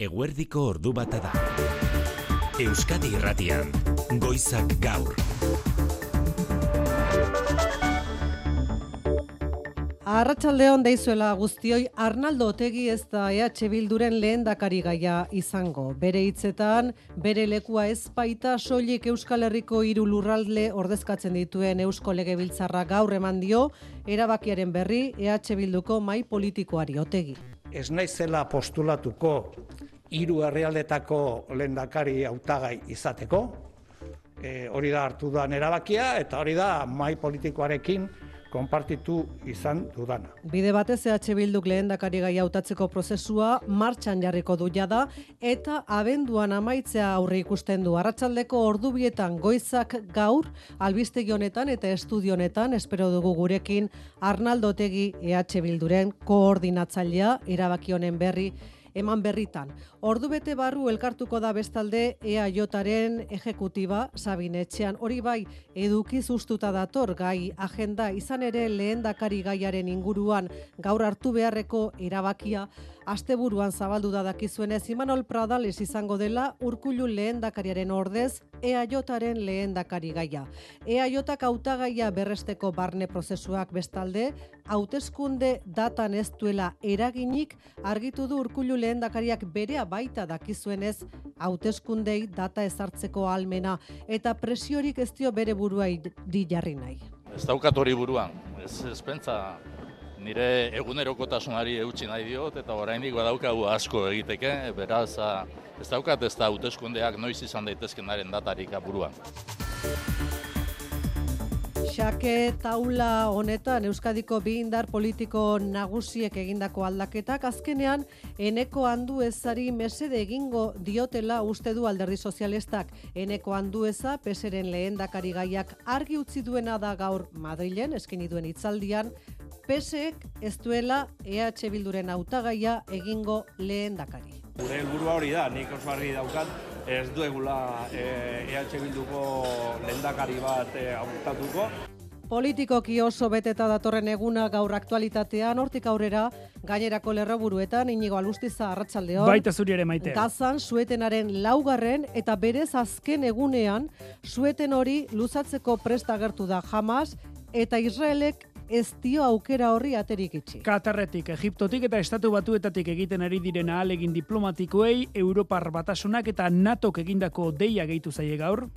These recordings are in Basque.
Eguerdiko ordu bata da. Euskadi Irratian, Goizak Gaur. Arratsaldeon deizuela guztioi Arnaldo Otegi ez da EH Bilduren lehendakari gaia izango. Bere hitzetan, bere lekua ez baita soilik Euskal Herriko hiru lurralde ordezkatzen dituen Eusko Legebiltzarra gaur eman dio erabakiaren berri EH Bilduko mai politikoari Otegi. Ez naizela postulatuko hiru herrialdetako lehendakari hautagai izateko. E, hori da hartu duan erabakia eta hori da mai politikoarekin konpartitu izan dudana. Bide batez EH Bilduk lehendakari gai hautatzeko prozesua martxan jarriko du jada eta abenduan amaitzea aurre ikusten du. Arratsaldeko ordubietan goizak gaur albistegi honetan eta estudio honetan espero dugu gurekin Arnaldo Otegi EH Bilduren koordinatzailea erabaki honen berri eman berritan. Ordu bete barru elkartuko da bestalde EAJaren ejekutiba Sabine Etxean. Hori bai, eduki ustuta dator gai agenda izan ere lehendakari gaiaren inguruan gaur hartu beharreko erabakia asteburuan zabaldu da dakizuenez Imanol Pradales izango dela Urkullu lehendakariaren ordez EAJaren lehendakari gaia. EAJak hautagaia berresteko barne prozesuak bestalde hauteskunde datan ez duela eraginik argitu du Urkullu lehendakariak berea baita dakizuenez hauteskundei data ezartzeko almena eta presiorik ez dio bere buruai di jarri nahi. Ez daukat hori buruan, ez, ez pentsa nire egunerokotasunari eutxi nahi diot eta oraindik badaukagu asko egiteke, beraz ez daukat ez da hauteskundeak noiz izan daitezkenaren datarik buruan. Xake taula honetan Euskadiko bi indar politiko nagusiek egindako aldaketak azkenean eneko handu ezari mesede egingo diotela uste du alderdi sozialistak. Eneko handu eza peseren lehendakari gaiak argi utzi duena da gaur Madrilen eskeni duen hitzaldian pesek ez duela EH Bilduren hautagaia egingo lehendakari. Gure helburua hori da, nik oso argi daukat, ez duegula EH e Bilduko lehendakari bat e, hautatuko. Politikoki oso beteta datorren eguna gaur aktualitatean, hortik aurrera, gainerako lerroburuetan, inigo alustiza arratsaldeon. Baita zuri ere maite. Gazan, suetenaren laugarren, eta berez azken egunean, sueten hori luzatzeko presta agertu da jamaz, eta Israelek ez dio aukera horri aterik itxi. Katarretik, Egiptotik eta Estatu Batuetatik egiten ari diren ahalegin diplomatikoei, Europar batasunak eta NATOk egindako deia gehitu zaie gaur.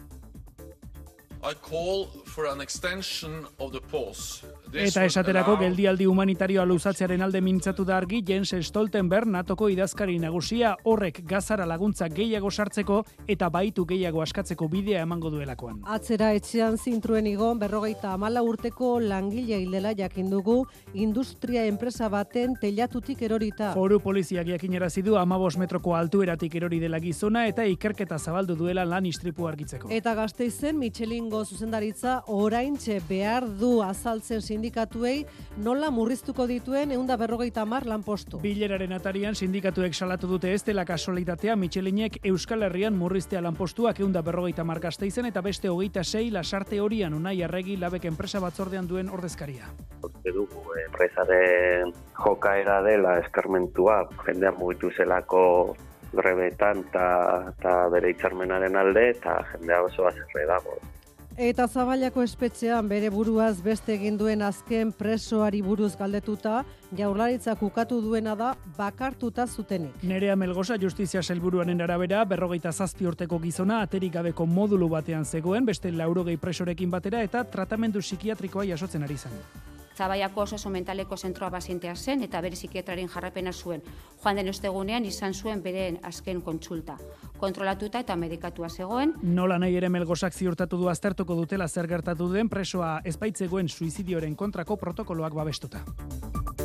I call for an extension of the pause. Eta esaterako geldialdi humanitario luzatzearen alde mintzatu da argi Jens Stoltenberg natoko idazkari nagusia horrek gazara laguntza gehiago sartzeko eta baitu gehiago askatzeko bidea emango duelakoan. Atzera etxean zintruen igon berrogeita amala urteko langile hildela jakin dugu industria enpresa baten telatutik erorita. Foru poliziak jakinerazi du amabos metroko altueratik erori dela gizona eta ikerketa zabaldu duela lan istripu argitzeko. Eta gazteizen Michelingo zuzendaritza oraintxe behar du azaltzen sindikatuei nola murriztuko dituen eunda berrogeita mar lanpostu. Bileraren atarian sindikatuek salatu dute ez dela kasualitatea Michelinek Euskal Herrian murriztea lanpostuak eunda berrogeita mar gazteizen eta beste hogeita sei lasarte horian unai arregi labek enpresa batzordean duen ordezkaria. Horte dugu enpresaren jokaera dela eskarmentua, jendean mugitu zelako grebetan eta bere itxarmenaren alde eta jendea oso azerre dago. Eta Zabalako espetxean bere buruaz beste egin duen azken presoari buruz galdetuta, jaurlaritzak ukatu duena da bakartuta zutenik. Nerea Melgosa Justizia Selburuanen arabera, berrogeita zazpi urteko gizona aterik gabeko modulu batean zegoen, beste laurogei presorekin batera eta tratamendu psikiatrikoa jasotzen ari zen. Zabaiako oso mentaleko zentroa bazientea zen eta bere psikiatraren jarrapena zuen. Joan den ostegunean izan zuen beren azken kontsulta. Kontrolatuta eta medikatua zegoen. Nola nahi ere melgosak ziurtatu du aztertuko dutela zer gertatu den presoa ezpaitzegoen suizidioren kontrako protokoloak babestuta.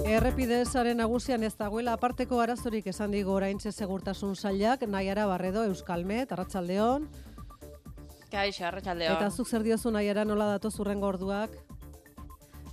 Errepidezaren nagusian ez dagoela aparteko arazorik esan digo oraintze segurtasun sailak, nahiara barredo Euskalmet, Arratsaldeon. Kaixo, Arratsaldeon. Eta zuk zer diozu nahiara nola datu zurren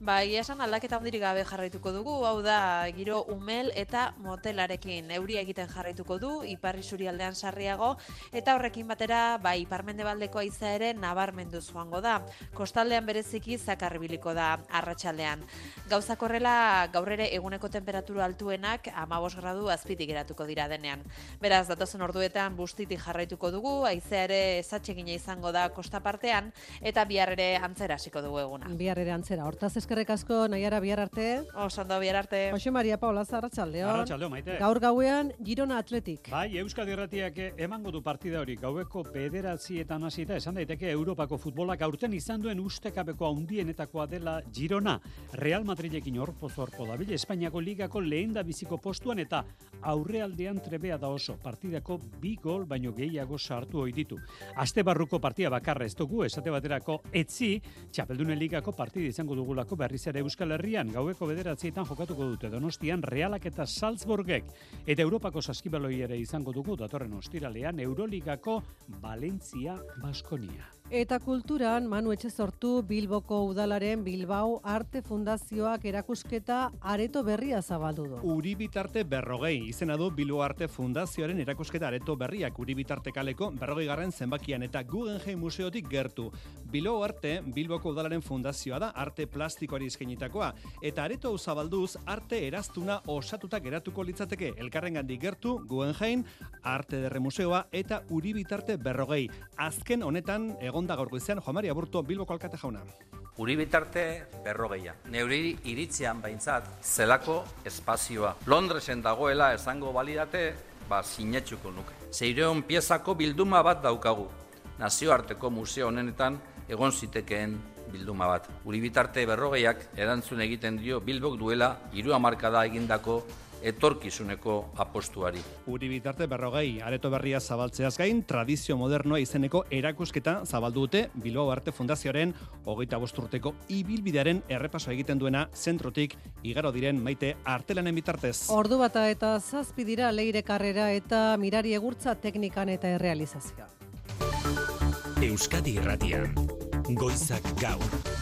gorduak? Bai, esan aldaketa handirik gabe jarraituko dugu, hau da giro umel eta motelarekin euria egiten jarraituko du, iparri aldean sarriago, eta horrekin batera, bai, iparmende baldeko aiza ere nabarmendu zuango da. Kostaldean bereziki zakarribiliko da arratsaldean. Gauzak horrela, gaur ere eguneko temperatura altuenak amabos gradu azpitik geratuko dira denean. Beraz, datozen orduetan bustitik jarraituko dugu, aiza ere esatxegina izango da kosta partean, eta bihar ere antzera hasiko dugu eguna. Bihar ere antzera, hortaz eskerrek asko, nahiara bihar arte. Osondo bihar arte. Jose Maria Paula Zarratxaldeon. Arratxaldeon, maite. Gaur gauean, Girona Atletik. Bai, Euskadi Erratiak emango du partida hori, gaueko bederatzi eta nasita, esan daiteke Europako futbolak aurten izan duen ustekabeko handienetakoa dela Girona. Real Madridekin orpo zorpo da, bile Espainiako ligako lehen da biziko postuan eta aurrealdean trebea da oso, partidako bi gol baino gehiago sartu hoi ditu. Aste barruko partia bakarra ez dugu, esate baterako etzi, txapeldunen ligako partida izango dugulako berriz ere Euskal Herrian, gaueko bederatzietan jokatuko dute Donostian, Realak eta Salzburgek, eta Europako saskibaloi ere izango dugu datorren ostiralean Euroligako Valentzia Baskonia. Eta kulturan, Manu sortu Bilboko udalaren Bilbao Arte Fundazioak erakusketa areto berria zabaldu du. Uri bitarte berrogei, izena du Bilbo Arte Fundazioaren erakusketa areto berriak uri bitarte kaleko berrogei garren zenbakian eta Guggenheim Museotik gertu. Bilbo Arte, Bilboko udalaren fundazioa da arte plastikoari izkenitakoa, eta areto hau zabalduz arte eraztuna osatuta geratuko litzateke elkarren gertu Guggenheim, Arte Derre Museoa eta uri bitarte berrogei. Azken honetan, egonda gaur goizean Juan Maria Burto Bilboko alkate jauna. Uri bitarte berrogeia. Neuri iritzean baintzat zelako espazioa. Londresen dagoela esango balidate, ba sinetsuko nuke. Zeireon piezako bilduma bat daukagu. Nazioarteko museo honenetan egon zitekeen bilduma bat. Uri bitarte berrogeiak erantzun egiten dio Bilbok duela hiru hamarkada egindako etorkizuneko apostuari. Uri bitarte berrogei, areto berria zabaltzeaz gain, tradizio modernoa izeneko erakusketa zabaldu dute Bilbao Arte Fundazioaren hogeita bosturteko ibilbidearen errepaso egiten duena zentrotik igaro diren maite artelanen bitartez. Ordu bata eta zazpi dira leire karrera eta mirari egurtza teknikan eta errealizazioa. Euskadi Irratian, Goizak Gaur.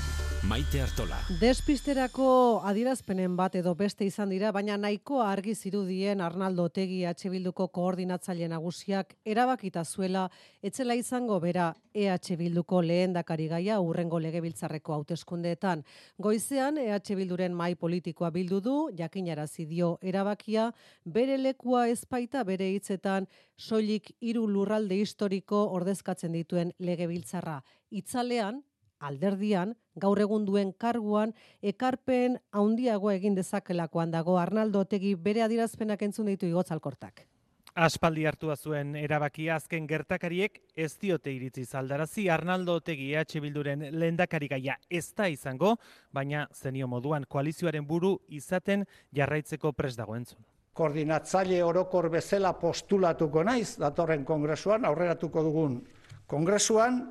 Maite Artola. Despisterako adierazpenen bat edo beste izan dira, baina nahiko argi zirudien Arnaldo Otegi EH Bilduko koordinatzaile nagusiak erabakita zuela etzela izango bera EH Bilduko lehendakari gaia urrengo legebiltzarreko hauteskundeetan. Goizean EH Bilduren mai politikoa bildu du, jakinarazi dio erabakia, bere lekua ezpaita bere hitzetan soilik hiru lurralde historiko ordezkatzen dituen legebiltzarra. Itzalean, alderdian, gaur egun duen karguan, ekarpen haundiago egin dezakelakoan dago Arnaldo Otegi bere adirazpenak entzun ditu igotzalkortak. Aspaldi hartua zuen erabakia azken gertakariek ez diote iritzi zaldarazi Arnaldo Otegi EH Bilduren lehendakari gaia ez da izango, baina zenio moduan koalizioaren buru izaten jarraitzeko pres dago entzun. Koordinatzaile orokor bezala postulatuko naiz, datorren kongresuan, aurreratuko dugun kongresuan,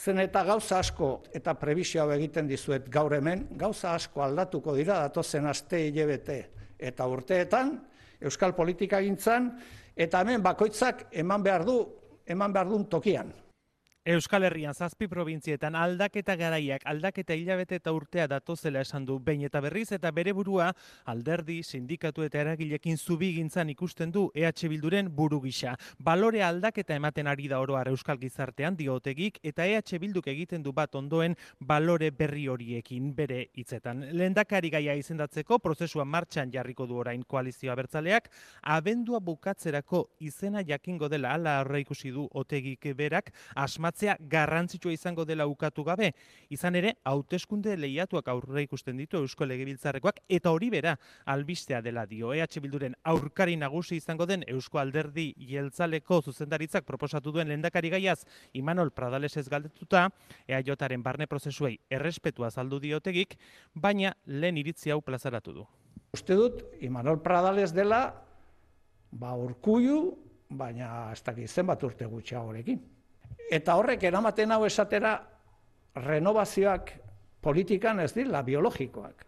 Zen eta gauza asko eta prebizio egiten dizuet gaur hemen, gauza asko aldatuko dira datozen aste hilebete eta urteetan, euskal politika gintzan, eta hemen bakoitzak eman behar du, eman behar duen tokian. Euskal Herrian zazpi probintzietan aldaketa garaiak, aldaketa hilabete eta urtea datozela esan du behin eta berriz eta bere burua alderdi, sindikatu eta eragilekin zubigintzan ikusten du EH Bilduren buru gisa. Balore aldaketa ematen ari da oroar Euskal Gizartean diotegik eta EH Bilduk egiten du bat ondoen balore berri horiekin bere hitzetan. Lehendakari gaia izendatzeko prozesua martxan jarriko du orain koalizioa bertzaleak, abendua bukatzerako izena jakingo dela ala ikusi du otegik berak asma bermatzea garrantzitsua izango dela ukatu gabe. Izan ere, hauteskunde lehiatuak aurre ikusten ditu Eusko Legebiltzarrekoak eta hori bera albistea dela dio. EH Bilduren aurkari nagusi izango den Eusko Alderdi Jeltzaleko zuzendaritzak proposatu duen lehendakari gaiaz Imanol Pradales ez galdetuta, EAJaren barne prozesuei errespetua zaldu diotegik, baina lehen iritzi hau plazaratu du. Uste dut, Imanol Pradales dela, ba urkuiu, baina ez dakit zenbat urte gutxiagorekin. Eta horrek eramaten hau esatera renovazioak politikan ez dira biologikoak.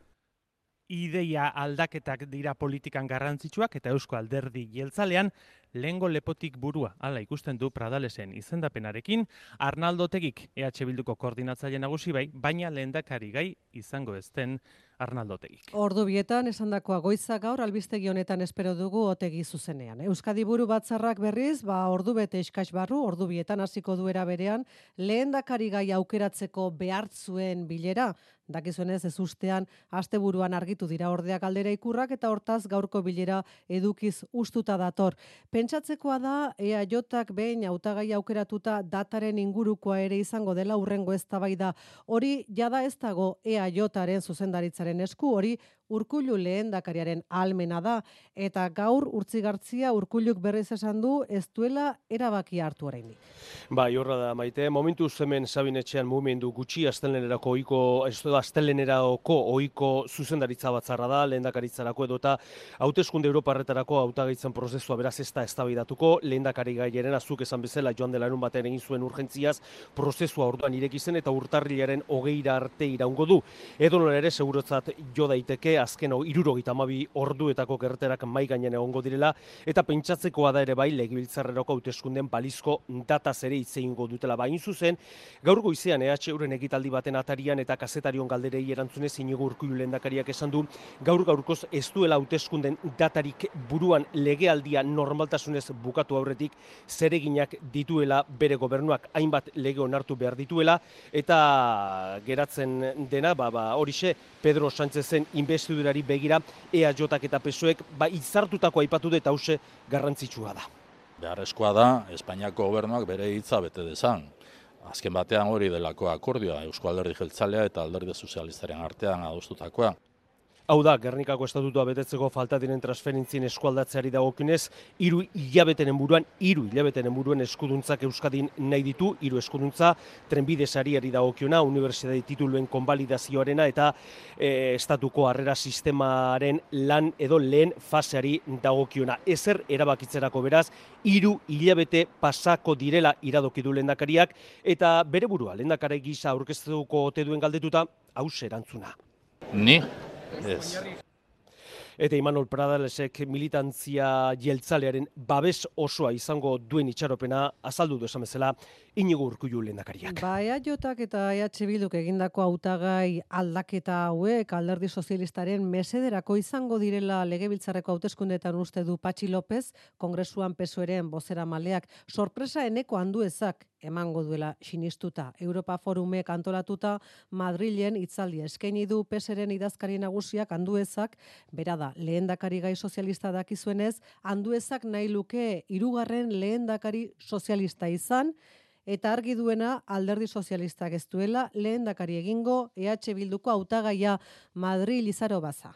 ideia aldaketak dira politikan garrantzitsuak eta Eusko Alderdi jeltzalean lehengo lepotik burua hala ikusten du Pradalesen izendapenarekin Arnaldo Tegik EH Bilduko koordinatzaile nagusi bai, baina lehendakari gai izango ezten Arnaldo Tegik. Ordu bietan esandakoa goiza gaur albistegi honetan espero dugu otegi zuzenean. Euskadi buru batzarrak berriz, ba ordu bete eskas barru, ordu bietan hasiko duera berean, lehendakari gai aukeratzeko behartzuen bilera, dakizuenez ez ustean asteburuan argitu dira ordea galdera ikurrak eta hortaz gaurko bilera edukiz ustuta dator. Pentsatzekoa da EAJak behin hautagai aukeratuta dataren ingurukoa ere izango dela urrengo eztabaida. Hori jada ez dago EAJaren zuzendaritzaren esku, hori Urkullu lehendakariaren almena da eta gaur urtzigartzia Urkulluk berriz esan du ez duela erabaki hartu oraindik. Bai, horra da maite. Momentu hemen Sabinetxean mugimendu gutxi astelenerako ohiko astelenerako ohiko zuzendaritza batzarra da lehendakaritzarako edota hauteskunde Europarretarako hautagaitzen prozesua beraz ez da eztabaidatuko lehendakari gaiaren azuk esan bezala joan dela erun batean egin zuen urgentziaz prozesua orduan ireki zen eta urtarrilaren hogeira arte iraungo du. Edo ere segurotzat jo daiteke azken irurogeita amabi orduetako gerterak mai gainen egongo direla, eta pentsatzekoa da ere bai legibiltzarreroko hauteskunden balizko data ere itzeingo dutela. Bain zuzen, gaur goizean EH euren egitaldi baten atarian eta kazetarion galderei erantzunez inigo urkullu lehendakariak esan du, gaur gaurkoz ez duela hauteskunden datarik buruan legealdia normaltasunez bukatu aurretik zereginak dituela bere gobernuak. Hainbat lege onartu behar dituela eta geratzen dena ba, ba, horixe Pedro Sánchezen investidurari begira EAJak eta PSOEk ba izartutako aipatu dut hause garrantzitsua da. Beharrezkoa da Espainiako gobernuak bere hitza bete dezan. Azken batean hori delako akordioa Eusko Alderdi Jeltzalea eta Alderdi Sozialistaren artean adostutakoa. Hau da, Gernikako estatutua betetzeko falta diren transferentzien eskualdatzeari dagokinez, hiru hilabetenen buruan, hiru hilabetenen buruan eskuduntzak Euskadin nahi ditu, hiru eskuduntza, trenbide sariari dagokiona, unibertsitate tituluen konbalidazioarena eta e, estatuko harrera sistemaren lan edo lehen faseari dagokiona. Ezer erabakitzerako beraz, hiru hilabete pasako direla iradoki du lehendakariak eta bere burua lehendakari gisa aurkeztuko ote duen galdetuta, hau erantzuna. Ni Ez. Eta Imanol Pradalesek militantzia jeltzalearen babes osoa izango duen itxaropena azaldu du esan bezala inigo urkullu lehendakariak. Ba, EAJak eta EH Bilduk egindako hautagai aldaketa hauek alderdi sozialistaren mesederako izango direla legebiltzarreko hauteskundeetan uste du Patxi López, kongresuan pesoeren bozera maleak, sorpresa eneko handu ezak emango duela sinistuta. Europa Forumek antolatuta Madrilen itzaldi eskaini du peseren idazkari nagusiak handuezak, bera da, lehendakari gai sozialista dakizuenez, handuezak nahi luke irugarren lehendakari sozialista izan, eta argi duena alderdi sozialistak ez duela lehendakari egingo EH Bilduko hautagaia Madrid Lizaro Baza.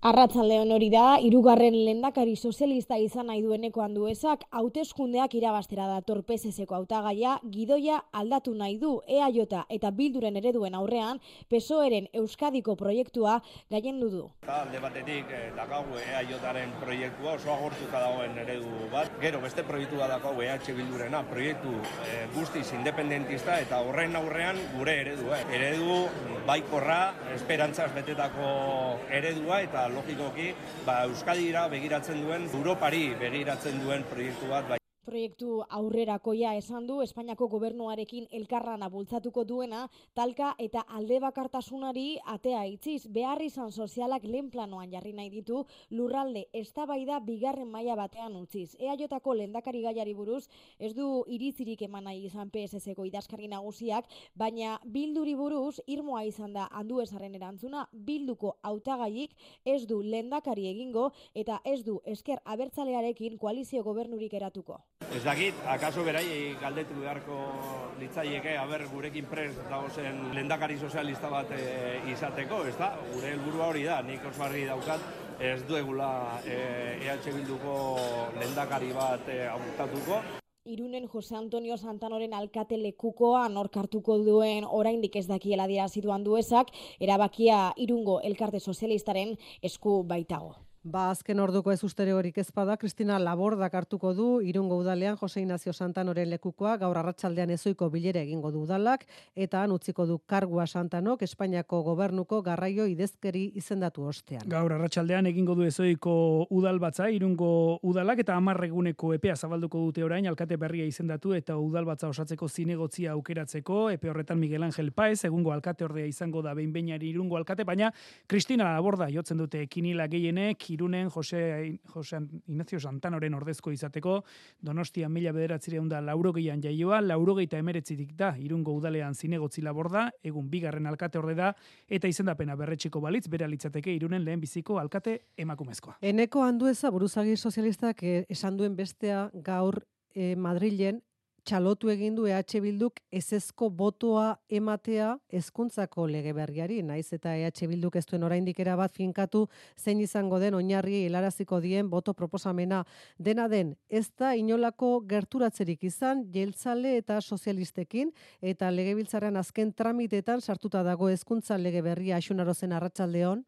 Arratzalde hori da, irugarren lendakari sozialista izan nahi dueneko handuezak, hauteskundeak irabastera da torpezezeko hautagaia, gidoia aldatu nahi du EAJ eta bilduren ereduen aurrean, pesoeren Euskadiko proiektua gaien du. Alde batetik, eh, dakagu EAJaren proiektua oso agortuta dagoen eredu bat. Gero, beste proiektua dakagu EH bildurena, proiektu eh, guztiz independentista eta horren aurrean gure eredua. Eredu baikorra, esperantzaz betetako eredua eta logikoki ba, Euskadira begiratzen duen, Europari begiratzen duen proiektu bat, bai. Proiektu aurrerakoia esan du Espainiako gobernuarekin elkarrana bultzatuko duena, talka eta alde bakartasunari atea itziz, behar izan sozialak lehen planoan jarri nahi ditu, lurralde eztabaida bigarren maila batean utziz. Eaiotako lendakari gaiari buruz, ez du iritzirik eman nahi izan PSS-eko idazkari nagusiak, baina bilduri buruz, irmoa izan da handu esaren erantzuna, bilduko hautagaiik ez du lendakari egingo eta ez du esker abertzalearekin koalizio gobernurik eratuko. Ez dakit, akaso berai galdetu beharko litzaieke, haber gurekin prez dagozen lendakari sozialista bat e, izateko, ez da? Gure helburua hori da, nik oso argi daukat, ez duegula e, EH Bilduko lendakari bat e, aurtatuko. Irunen Jose Antonio Santanoren alkate lekukoa norkartuko duen oraindik ez dakiela dira zituan duezak, erabakia irungo elkarte sozialistaren esku baitago. Ba, azken orduko ez ustereorik ezpada, Kristina Labordak hartuko du, irungo udalean Jose Ignacio Santanoren lekukoa, gaur arratsaldean ezoiko bilere egingo du udalak, eta han utziko du kargua Santanok, Espainiako gobernuko garraio idezkeri izendatu ostean. Gaur arratsaldean egingo du ezoiko udal batza, irungo udalak, eta amarreguneko epea zabalduko dute orain, alkate berria izendatu, eta udal batza osatzeko zinegotzia aukeratzeko, epe horretan Miguel Angel Paez, egungo alkate ordea izango da behin irungo alkate, baina Kristina Laborda jotzen dute kinila gehienek, Irunen Jose, Jose Ignacio Santanoren ordezko izateko, Donostia mila bederatzireun da laurogeian jaioa, laurogeita emeretzitik da, irungo udalean zinegotzi laborda, egun bigarren alkate orde da, eta izendapena berretxiko balitz, bere alitzateke irunen lehen biziko alkate emakumezkoa. Eneko handueza buruzagi sozialistak eh, esan duen bestea gaur eh, Madrilen txalotu egin du EH Bilduk ezezko botoa ematea hezkuntzako lege berriari, naiz eta EH Bilduk ez duen oraindik era bat finkatu zein izango den oinarri helaraziko dien boto proposamena. Dena den ez da inolako gerturatzerik izan jeltzale eta sozialistekin eta legebiltzarrean azken tramitetan sartuta dago hezkuntza lege berria. Axunarozen arratsaldeon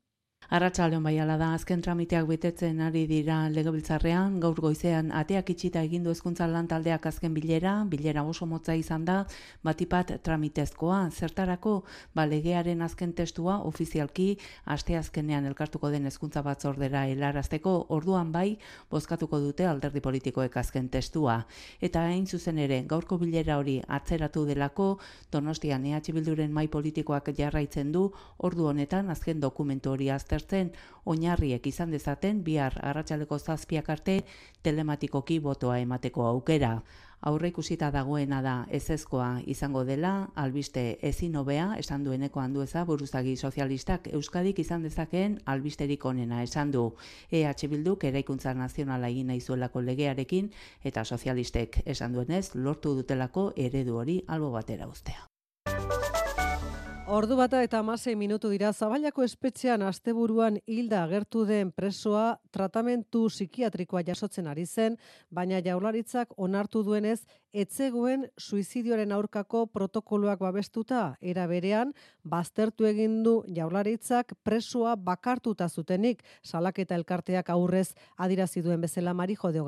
Arratsaldeon bai ala da azken tramiteak betetzen ari dira legebiltzarrean gaur goizean ateak itxita egin du hezkuntza lan taldeak azken bilera bilera oso motza izan da batipat tramitezkoa. Zertarako ba legearen azken testua ofizialki aste azkenean elkartuko den hezkuntza batzordera helarazteko orduan bai bozkatuko dute alderdi politikoek azken testua. Eta hain zuzen ere gaurko bilera hori atzeratu delako Donostian EH Bilduren mai politikoak jarraitzen du ordu honetan azken dokumentu hori aztertzen oinarriek izan dezaten bihar arratsaleko zazpiak arte telematikoki botoa emateko aukera. Aurre ikusita dagoena da ezezkoa izango dela, albiste ezin hobea esan dueneko handueza buruzagi sozialistak Euskadik izan dezakeen albisterik onena esan du. EH Bilduk eraikuntza nazionala egin nahi legearekin eta sozialistek esan duenez lortu dutelako eredu hori albo batera ustea. Ordu bata eta amasei minutu dira Zabailako espetxean asteburuan hilda agertu den presoa tratamentu psikiatrikoa jasotzen ari zen, baina jaularitzak onartu duenez etzegoen suizidioaren aurkako protokoloak babestuta. Era berean baztertu egin du jaularitzak presoa bakartuta zutenik. Salaketa elkarteak aurrez adirazi duen bezala Marijo de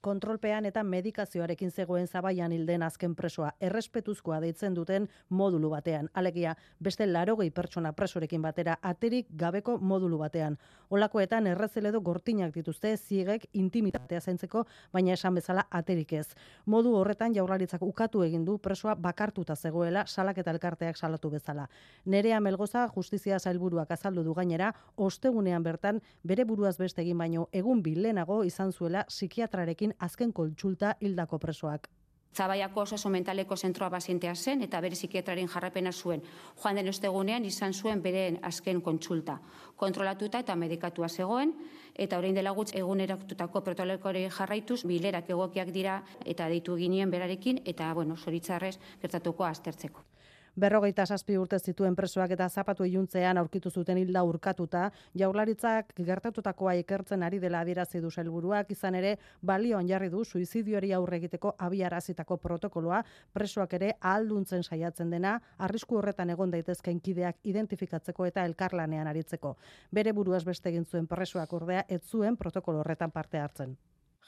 Kontrolpean eta medikazioarekin zegoen Zabaian hilden azken presoa errespetuzkoa deitzen duten modulu batean. Alegia beste larogei pertsona presorekin batera aterik gabeko modulu batean. Olakoetan errezeledo gortinak dituzte ziegek intimitatea zaintzeko, baina esan bezala aterik ez. Modu horretan jaurlaritzak ukatu egin du presoa bakartuta zegoela salak eta elkarteak salatu bezala. Nerea Melgoza justizia zailburuak azaldu du gainera, ostegunean bertan bere buruaz beste egin baino egun bilenago izan zuela psikiatrarekin azken koltsulta hildako presoak. Zabaiako osaso mentaleko zentroa bazientea zen eta bere psikiatraren jarrapena zuen. Joan den ostegunean izan zuen beren azken kontsulta. Kontrolatuta eta medikatua zegoen eta orain dela gutz eguneratutako protokoloari jarraituz bilerak egokiak dira eta deitu ginien berarekin eta bueno, zoritzarrez gertatuko aztertzeko. Berrogeita saspi urte zituen presoak eta zapatu iluntzean aurkitu zuten hilda urkatuta, jaularitzak gertatutakoa ikertzen ari dela adierazi du helburuak izan ere balioan jarri du suizidioari aurre egiteko abiarazitako protokoloa presoak ere ahalduntzen saiatzen dena, arrisku horretan egon daitezkeen kideak identifikatzeko eta elkarlanean aritzeko. Bere buruaz beste egin zuen presoak ordea ez zuen protokolo horretan parte hartzen.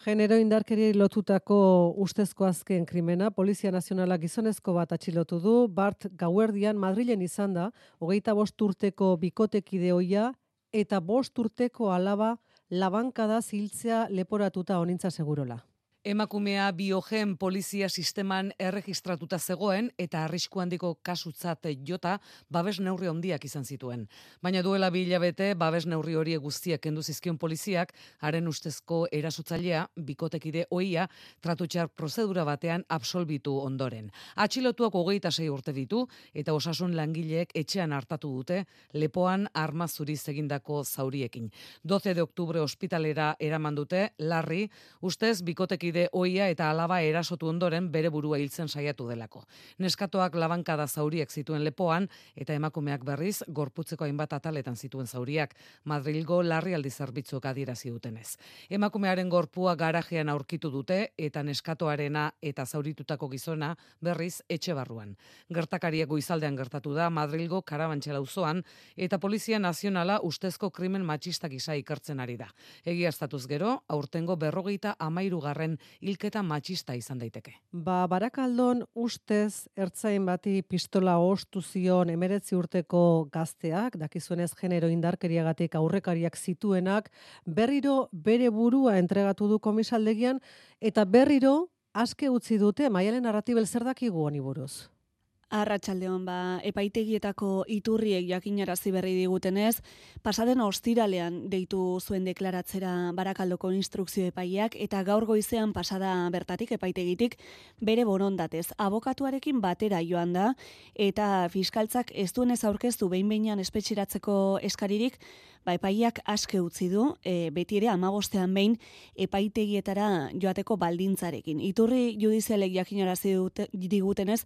Genero indarkeri lotutako ustezko azken krimena, Polizia Nazionala gizonezko bat atxilotu du, Bart Gauerdian Madrilen izan da, hogeita bost urteko bikotekide hoia, eta bost urteko alaba labankada ziltzea leporatuta honintza segurola. Emakumea biogen polizia sisteman erregistratuta zegoen eta arrisku handiko kasutzat jota babes neurri handiak izan zituen. Baina duela bi hilabete babes neurri hori guztiak kendu zizkion poliziak haren ustezko erasotzailea bikotekide oia tratutxar prozedura batean absolbitu ondoren. Atxilotuak hogeita sei urte ditu eta osasun langileek etxean hartatu dute lepoan arma zuriz egindako zauriekin. 12 de oktubre ospitalera eraman dute larri ustez bikotekide senide oia eta alaba erasotu ondoren bere burua hiltzen saiatu delako. Neskatoak labankada zauriek zituen lepoan eta emakumeak berriz gorputzeko hainbat ataletan zituen zauriak Madrilgo larrialdi zerbitzuak adierazi dutenez. Emakumearen gorpua garajean aurkitu dute eta neskatoarena eta zauritutako gizona berriz etxe barruan. Gertakariek goizaldean gertatu da Madrilgo Karabantxela auzoan eta Polizia Nazionala ustezko krimen matxista gisa ikertzen ari da. Egiaztatuz gero, aurtengo berrogeita amairu garren hilketa matxista izan daiteke. Ba, barakaldon ustez ertzain bati pistola ostu zion emeretzi urteko gazteak, dakizuenez genero indarkeriagatik aurrekariak zituenak, berriro bere burua entregatu du komisaldegian, eta berriro aske utzi dute maialen arratibel zer dakigu honi buruz. Arratsaldeon ba epaitegietako iturriek jakinarazi berri digutenez, pasaden ostiralean deitu zuen deklaratzera Barakaldoko instrukzio epaiak eta gaur goizean pasada bertatik epaitegitik bere borondatez abokatuarekin batera joan da eta fiskaltzak ez duenez aurkeztu behin behinan espetxeratzeko eskaririk ba, epaiak aske utzi du, e, beti ere amabostean behin epaitegietara joateko baldintzarekin. Iturri judizialek jakinarazi digutenez,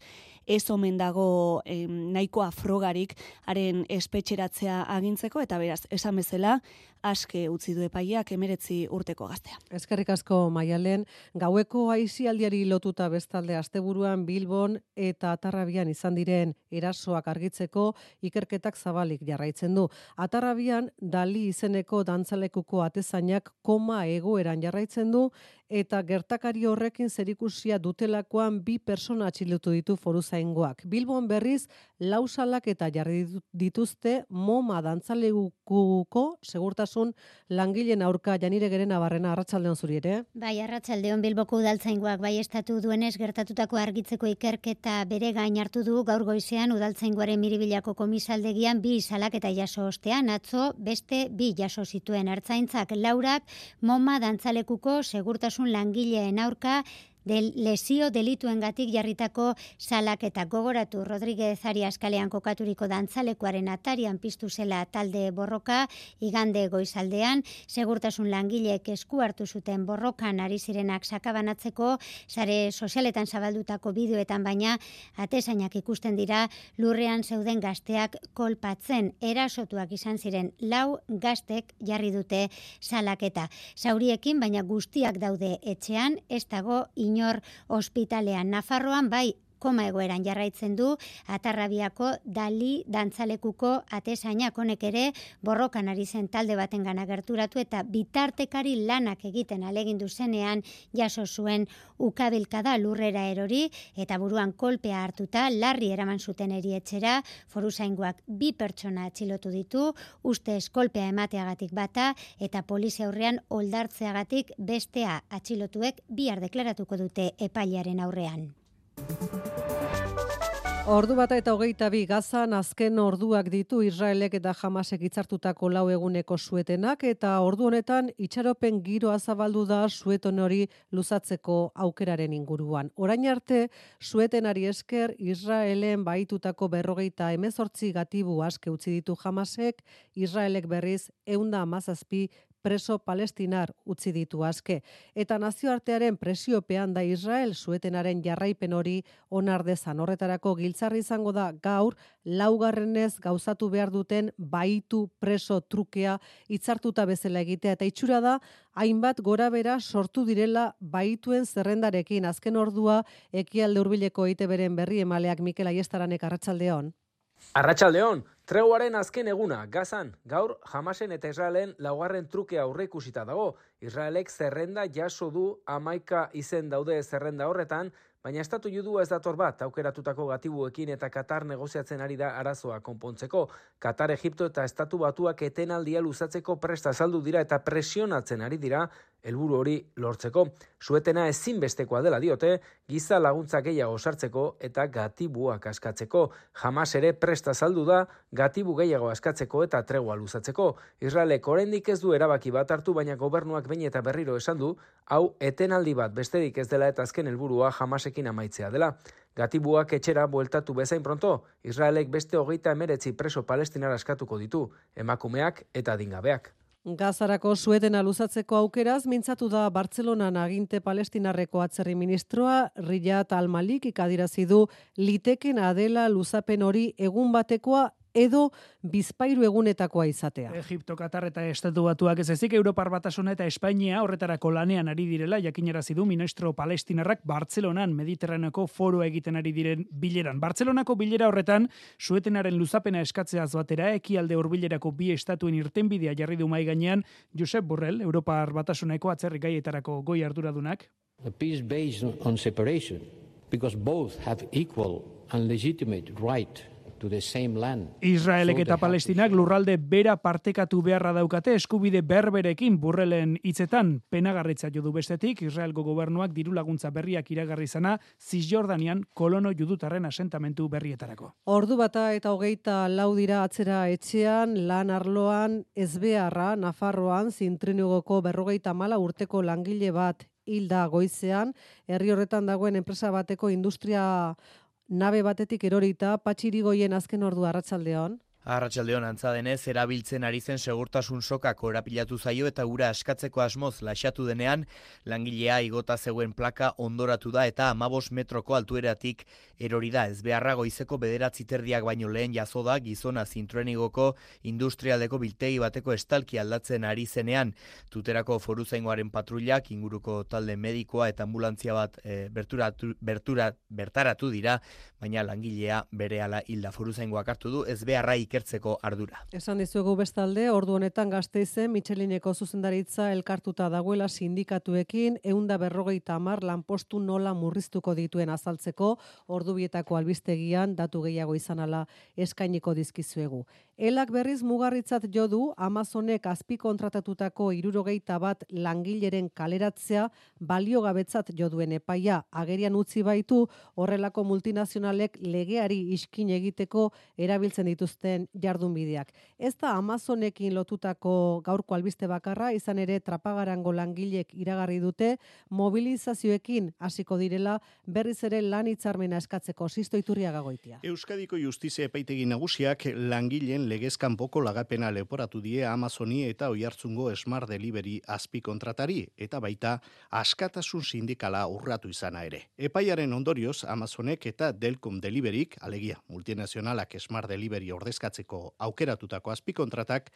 ez omen dago e, nahikoa frogarik haren espetxeratzea agintzeko, eta beraz, esan bezala, aske utzi du epaiak emeretzi urteko gaztea. Eskerrik asko maialen, gaueko aizialdiari lotuta bestalde asteburuan Bilbon eta Atarrabian izan diren erasoak argitzeko ikerketak zabalik jarraitzen du. Atarrabian Dali izeneko dantzalekuko atezainak koma egoeran jarraitzen du eta gertakari horrekin zerikusia dutelakoan bi persona atxilutu ditu foru zaingoak. Bilbon berriz, lausalak eta jarri dituzte MoMA dantzalekuko segurtasun langileen aurka janire geren abarrena arratsaldeon zuri ere. Bai, arratsaldeon Bilboko udaltzaingoak bai estatu duenez gertatutako argitzeko ikerketa bere gain hartu du gaur goizean udaltzaingoaren miribilako komisaldegian bi salak eta jaso ostean atzo beste bi jaso zituen ertzaintzak laurak MoMA dantzalekuko segurtasun osasun langileen aurka del lesio delituengatik jarritako salak eta gogoratu. Rodríguez Arias kalean kokaturiko dantzalekuaren atarian piztu zela talde borroka igande goizaldean. Segurtasun langileek esku hartu zuten borrokan ari zirenak sakabanatzeko. Sare sozialetan zabaldutako bideoetan baina atesainak ikusten dira lurrean zeuden gazteak kolpatzen. Erasotuak izan ziren. Lau gaztek jarri dute salaketa. Zauriekin baina guztiak daude etxean ez dago ino inor ospitalean. Nafarroan bai koma egoeran jarraitzen du Atarrabiako Dali dantzalekuko atesainak honek ere borrokan ari zen talde baten gana gerturatu eta bitartekari lanak egiten alegindu zenean jaso zuen ukabilkada lurrera erori eta buruan kolpea hartuta larri eraman zuten erietxera foru zaingoak bi pertsona atxilotu ditu uste eskolpea emateagatik bata eta polizia aurrean oldartzeagatik bestea atxilotuek bihar deklaratuko dute epailaren aurrean. Ordu bata eta hogeita bi gazan azken orduak ditu Israelek eta Hamasek itzartutako lau eguneko suetenak eta ordu honetan itxaropen giroa zabaldu da sueton hori luzatzeko aukeraren inguruan. Orain arte, suetenari esker Israelen baitutako berrogeita emezortzi gatibu aske utzi ditu Hamasek, Israelek berriz eunda amazazpi preso palestinar utzi ditu aske. Eta nazioartearen presiopean da Israel suetenaren jarraipen hori onardezan. Horretarako giltzarri izango da gaur laugarrenez gauzatu behar duten baitu preso trukea itzartuta bezala egitea. Eta itxura da hainbat gora bera sortu direla baituen zerrendarekin. Azken ordua ekialde hurbileko eite beren berri emaleak Mikel Aiestaranek arratsaldeon. Arratsaldeon, treguaren azken eguna, gazan, gaur Hamasen eta Israelen laugarren truke aurre ikusita dago. Israelek zerrenda jaso du amaika izen daude zerrenda horretan, baina estatu judu ez dator bat aukeratutako gatibuekin eta Katar negoziatzen ari da arazoa konpontzeko. Katar, Egipto eta estatu batuak etenaldia luzatzeko presta saldu dira eta presionatzen ari dira helburu hori lortzeko. Suetena ezinbestekoa dela diote, giza laguntza gehiago sartzeko eta gatibuak askatzeko. Jamas ere presta saldu da, gatibu gehiago askatzeko eta tregua luzatzeko. Israelek oraindik ez du erabaki bat hartu, baina gobernuak bain eta berriro esan du, hau etenaldi bat besterik ez dela eta azken helburua jamasekin amaitzea dela. Gatibuak etxera bueltatu bezain pronto, Israelek beste hogeita emeretzi preso palestinar askatuko ditu, emakumeak eta dingabeak. Gazarako suetena luzatzeko aukeraz, mintzatu da Bartzelonan aginte palestinarreko atzerri ministroa, Riyad Almalik ikadirazi du liteken adela luzapen hori egun batekoa edo bizpairu egunetakoa izatea. Egipto, Katar eta Estatu Batuak ez ezik Europar Batasuna eta Espainia horretarako lanean ari direla jakinarazi du ministro palestinarrak Bartzelonan Mediterraneoko foro egiten ari diren bileran. Bartzelonako bilera horretan suetenaren luzapena eskatzeaz batera ekialde hurbilerako bi estatuen irtenbidea jarri du mai gainean Josep Borrell, Europar Batasuneko atzerri gaietarako goi arduradunak. A peace based on separation because both have equal and legitimate right to the same land. Israelek eta Palestinak lurralde bera partekatu beharra daukate eskubide berberekin burrelen hitzetan penagarritza jodu bestetik Israelgo gobernuak diru laguntza berriak iragarri zana Cisjordanian kolono judutarren asentamentu berrietarako. Ordu bata eta hogeita lau dira atzera etxean, lan arloan, ezbeharra, Nafarroan, zintrinugoko berrogeita mala urteko langile bat hilda goizean, herri horretan dagoen enpresa bateko industria nabe batetik erorita, patxirigoien azken ordu arratsaldeon. Arratxaldeon antza denez, erabiltzen ari zen segurtasun soka korapilatu zaio eta ura askatzeko asmoz laxatu denean, langilea igota zegoen plaka ondoratu da eta amabos metroko altueratik erori da. Ez beharra goizeko bederatzi terdiak baino lehen jazo da gizona zintruenigoko industrialdeko biltegi bateko estalki aldatzen ari zenean. Tuterako foru zaingoaren patrullak, inguruko talde medikoa eta ambulantzia bat e, berturatu, bertura, bertaratu dira, baina langilea bere ala hilda foru zaingoak hartu du, ez beharra ikertzeko ardura. Esan dizuegu bestalde, ordu honetan gazteizen, Michelineko zuzendaritza elkartuta dagoela sindikatuekin, eunda berrogeita amar lanpostu nola murriztuko dituen azaltzeko, ordubietako albistegian datu gehiago izan ala eskainiko dizkizuegu. Elak berriz mugarritzat jo du Amazonek azpi kontratatutako irurogeita bat langileren kaleratzea baliogabetzat jo duen epaia agerian utzi baitu horrelako multinazionalek legeari iskin egiteko erabiltzen dituzten jardunbideak. Ez da Amazonekin lotutako gaurko albiste bakarra, izan ere trapagarango langilek iragarri dute mobilizazioekin hasiko direla berriz ere lan hitzarmena eskatzeko sisto iturria gagoitia. Euskadiko Justizia Epaitegi Nagusiak langileen legezkan boko lagapena leporatu die Amazoni eta Oihartzungo Smart Delivery azpi kontratari eta baita askatasun sindikala urratu izana ere. Epaiaren ondorioz Amazonek eta Delcom Deliveryk, alegia multinazionalak Smart Delivery ordezkatzeko aukeratutako azpi kontratak,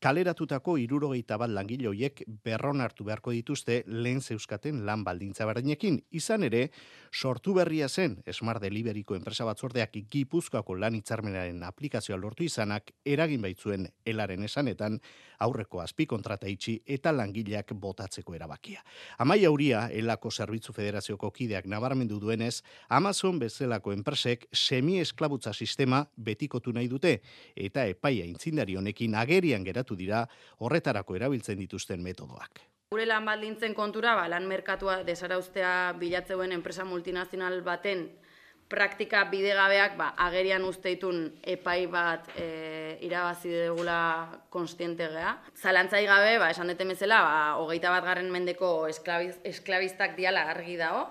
kaleratutako irurogeita bat langiloiek berron hartu beharko dituzte lehen zeuskaten lan baldintza berdinekin. Izan ere, sortu berria zen Smart Deliveryko enpresa batzordeak Gipuzkoako lan hitzarmenaren aplikazioa lortu izanak eragin baitzuen elaren esanetan aurreko azpi kontrata itxi eta langileak botatzeko erabakia. Amai hauria, elako zerbitzu federazioko kideak nabarmendu duenez, Amazon bezalako enpresek semi-esklabutza sistema betikotu nahi dute eta epaia intzindari honekin agerian geratu dira horretarako erabiltzen dituzten metodoak. Gure lan baldintzen kontura, ba, lan merkatua desarauztea bilatzeuen enpresa multinazional baten praktika bidegabeak ba, agerian usteitun epai bat e, irabazi dugula konstiente gea. Zalantzai gabe, ba, esan dute bezala, ba, hogeita bat garren mendeko esklabiz, esklabistak diala argi dago.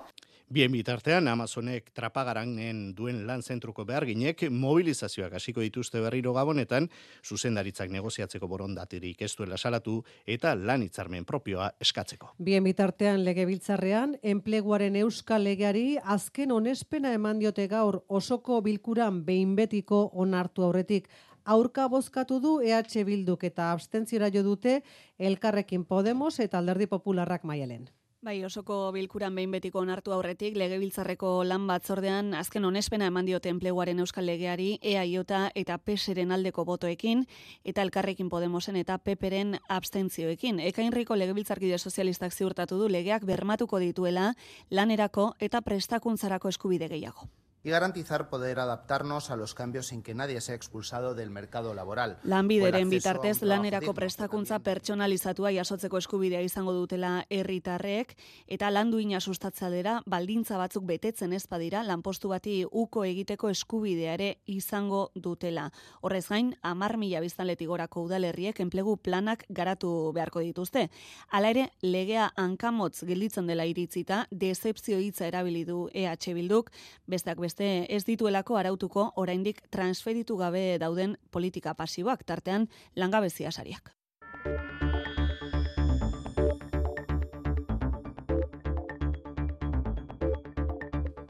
Bien bitartean, Amazonek trapagaranen duen lan zentruko beharginek mobilizazioak hasiko dituzte berriro gabonetan, zuzendaritzak negoziatzeko borondaterik ez duela salatu eta lan hitzarmen propioa eskatzeko. Bien bitartean legebiltzarrean, enpleguaren euskal legeari azken onespena eman diote gaur osoko bilkuran behin betiko onartu aurretik aurka bozkatu du EH Bilduk eta abstentziora jo dute Elkarrekin Podemos eta Alderdi Popularrak maialen. Bai, osoko bilkuran behin betiko onartu aurretik, legebiltzarreko lan batzordean azken onespena eman diote enpleguaren euskal legeari, EAIota eta PESeren aldeko botoekin, eta elkarrekin Podemosen eta PEPeren abstentzioekin. Ekainriko legebiltzarkide sozialistak ziurtatu du legeak bermatuko dituela lanerako eta prestakuntzarako eskubide gehiago y garantizar poder adaptarnos a los cambios sin que nadie sea expulsado del mercado laboral. Lanbideren bitartez lanerako prestakuntza pertsonalizatua jasotzeko eskubidea izango dutela herritarrek eta landuina sustatzalera baldintza batzuk betetzen ez badira lanpostu bati uko egiteko eskubidea ere izango dutela. Horrez gain 10.000 biztanletik gorako udalerriek enplegu planak garatu beharko dituzte. Hala ere legea hankamotz gelditzen dela iritzita decepzio hitza erabili du EH Bilduk besteak beste dituzte ez dituelako arautuko oraindik transferitu gabe dauden politika pasiboak tartean langabezia sariak.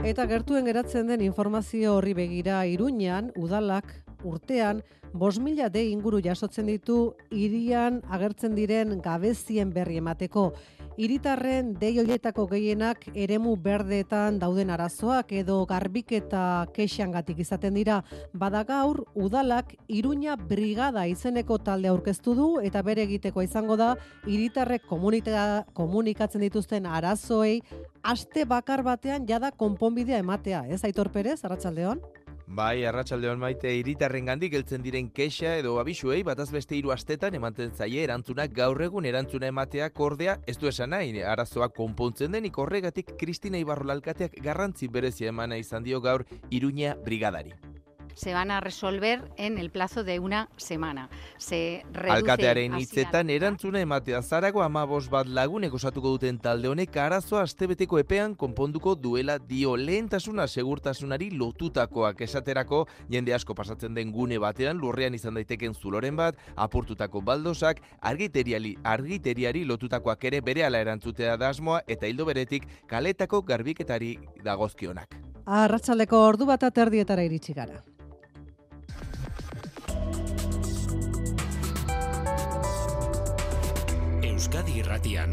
Eta gertuen geratzen den informazio horri begira Iruñan udalak urtean 5000 de inguru jasotzen ditu hirian agertzen diren gabezien berri emateko Iritarren dei hoietako gehienak eremu berdeetan dauden arazoak edo garbiketa kexangatik izaten dira. Bada gaur, udalak Iruña Brigada izeneko talde aurkeztu du eta bere egiteko izango da iritarrek komunikatzen dituzten arazoei aste bakar batean jada konponbidea ematea. Ez Aitor Perez, Arratsaldeon? Bai, arratsaldeon maite iritarren gandik eltzen diren kexa edo abisuei bataz beste hiru astetan ematen zaie erantzunak gaur egun erantzuna ematea kordea ez du esan nahi arazoak konpontzen denik horregatik Kristina Ibarrolalkateak garrantzi berezia emana izan dio gaur Iruña brigadari se van a resolver en el plazo de una semana. Se reduce Alkatearen hitzetan erantzuna ematea zarago amabos bat lagunek osatuko duten talde honek arazoa astebeteko epean konponduko duela dio lehentasuna segurtasunari lotutakoak esaterako jende asko pasatzen den gune batean lurrean izan daiteken zuloren bat, apurtutako baldosak, argiteriali, argiteriari lotutakoak ere bere ala erantzutea da asmoa eta hildo beretik kaletako garbiketari dagozkionak. Arratsaleko ordu bat aterdietara iritsi gara. Euskadi Irratian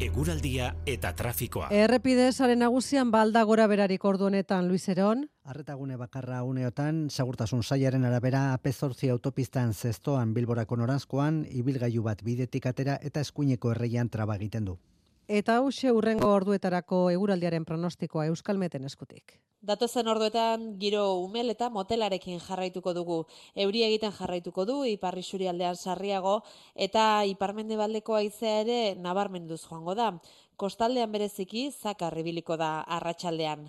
eguraldia eta trafikoa. Errepide saren nagusian balda gora berarik ordu honetan Luis Eron. Arretagune bakarra uneotan, segurtasun saiaren arabera apezortzi autopistan zestoan bilborako noranzkoan, ibilgailu bat bidetik atera eta eskuineko erreian traba egiten du. Eta hause urrengo orduetarako eguraldiaren pronostikoa Euskalmeten eskutik. Datozen orduetan giro umel eta motelarekin jarraituko dugu. Euri egiten jarraituko du, iparri aldean sarriago, eta iparmende baldeko aizea ere nabarmenduz joango da. Kostaldean bereziki zakar ibiliko da arratsaldean.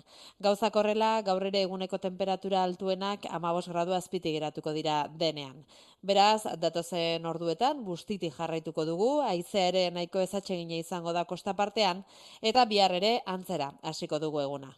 Gauzak horrela, gaur ere eguneko temperatura altuenak 15 gradu azpiti geratuko dira denean. Beraz, datozen orduetan bustiti jarraituko dugu, haizea ere nahiko ezatsegina izango da kosta partean eta bihar ere antzera hasiko dugu eguna.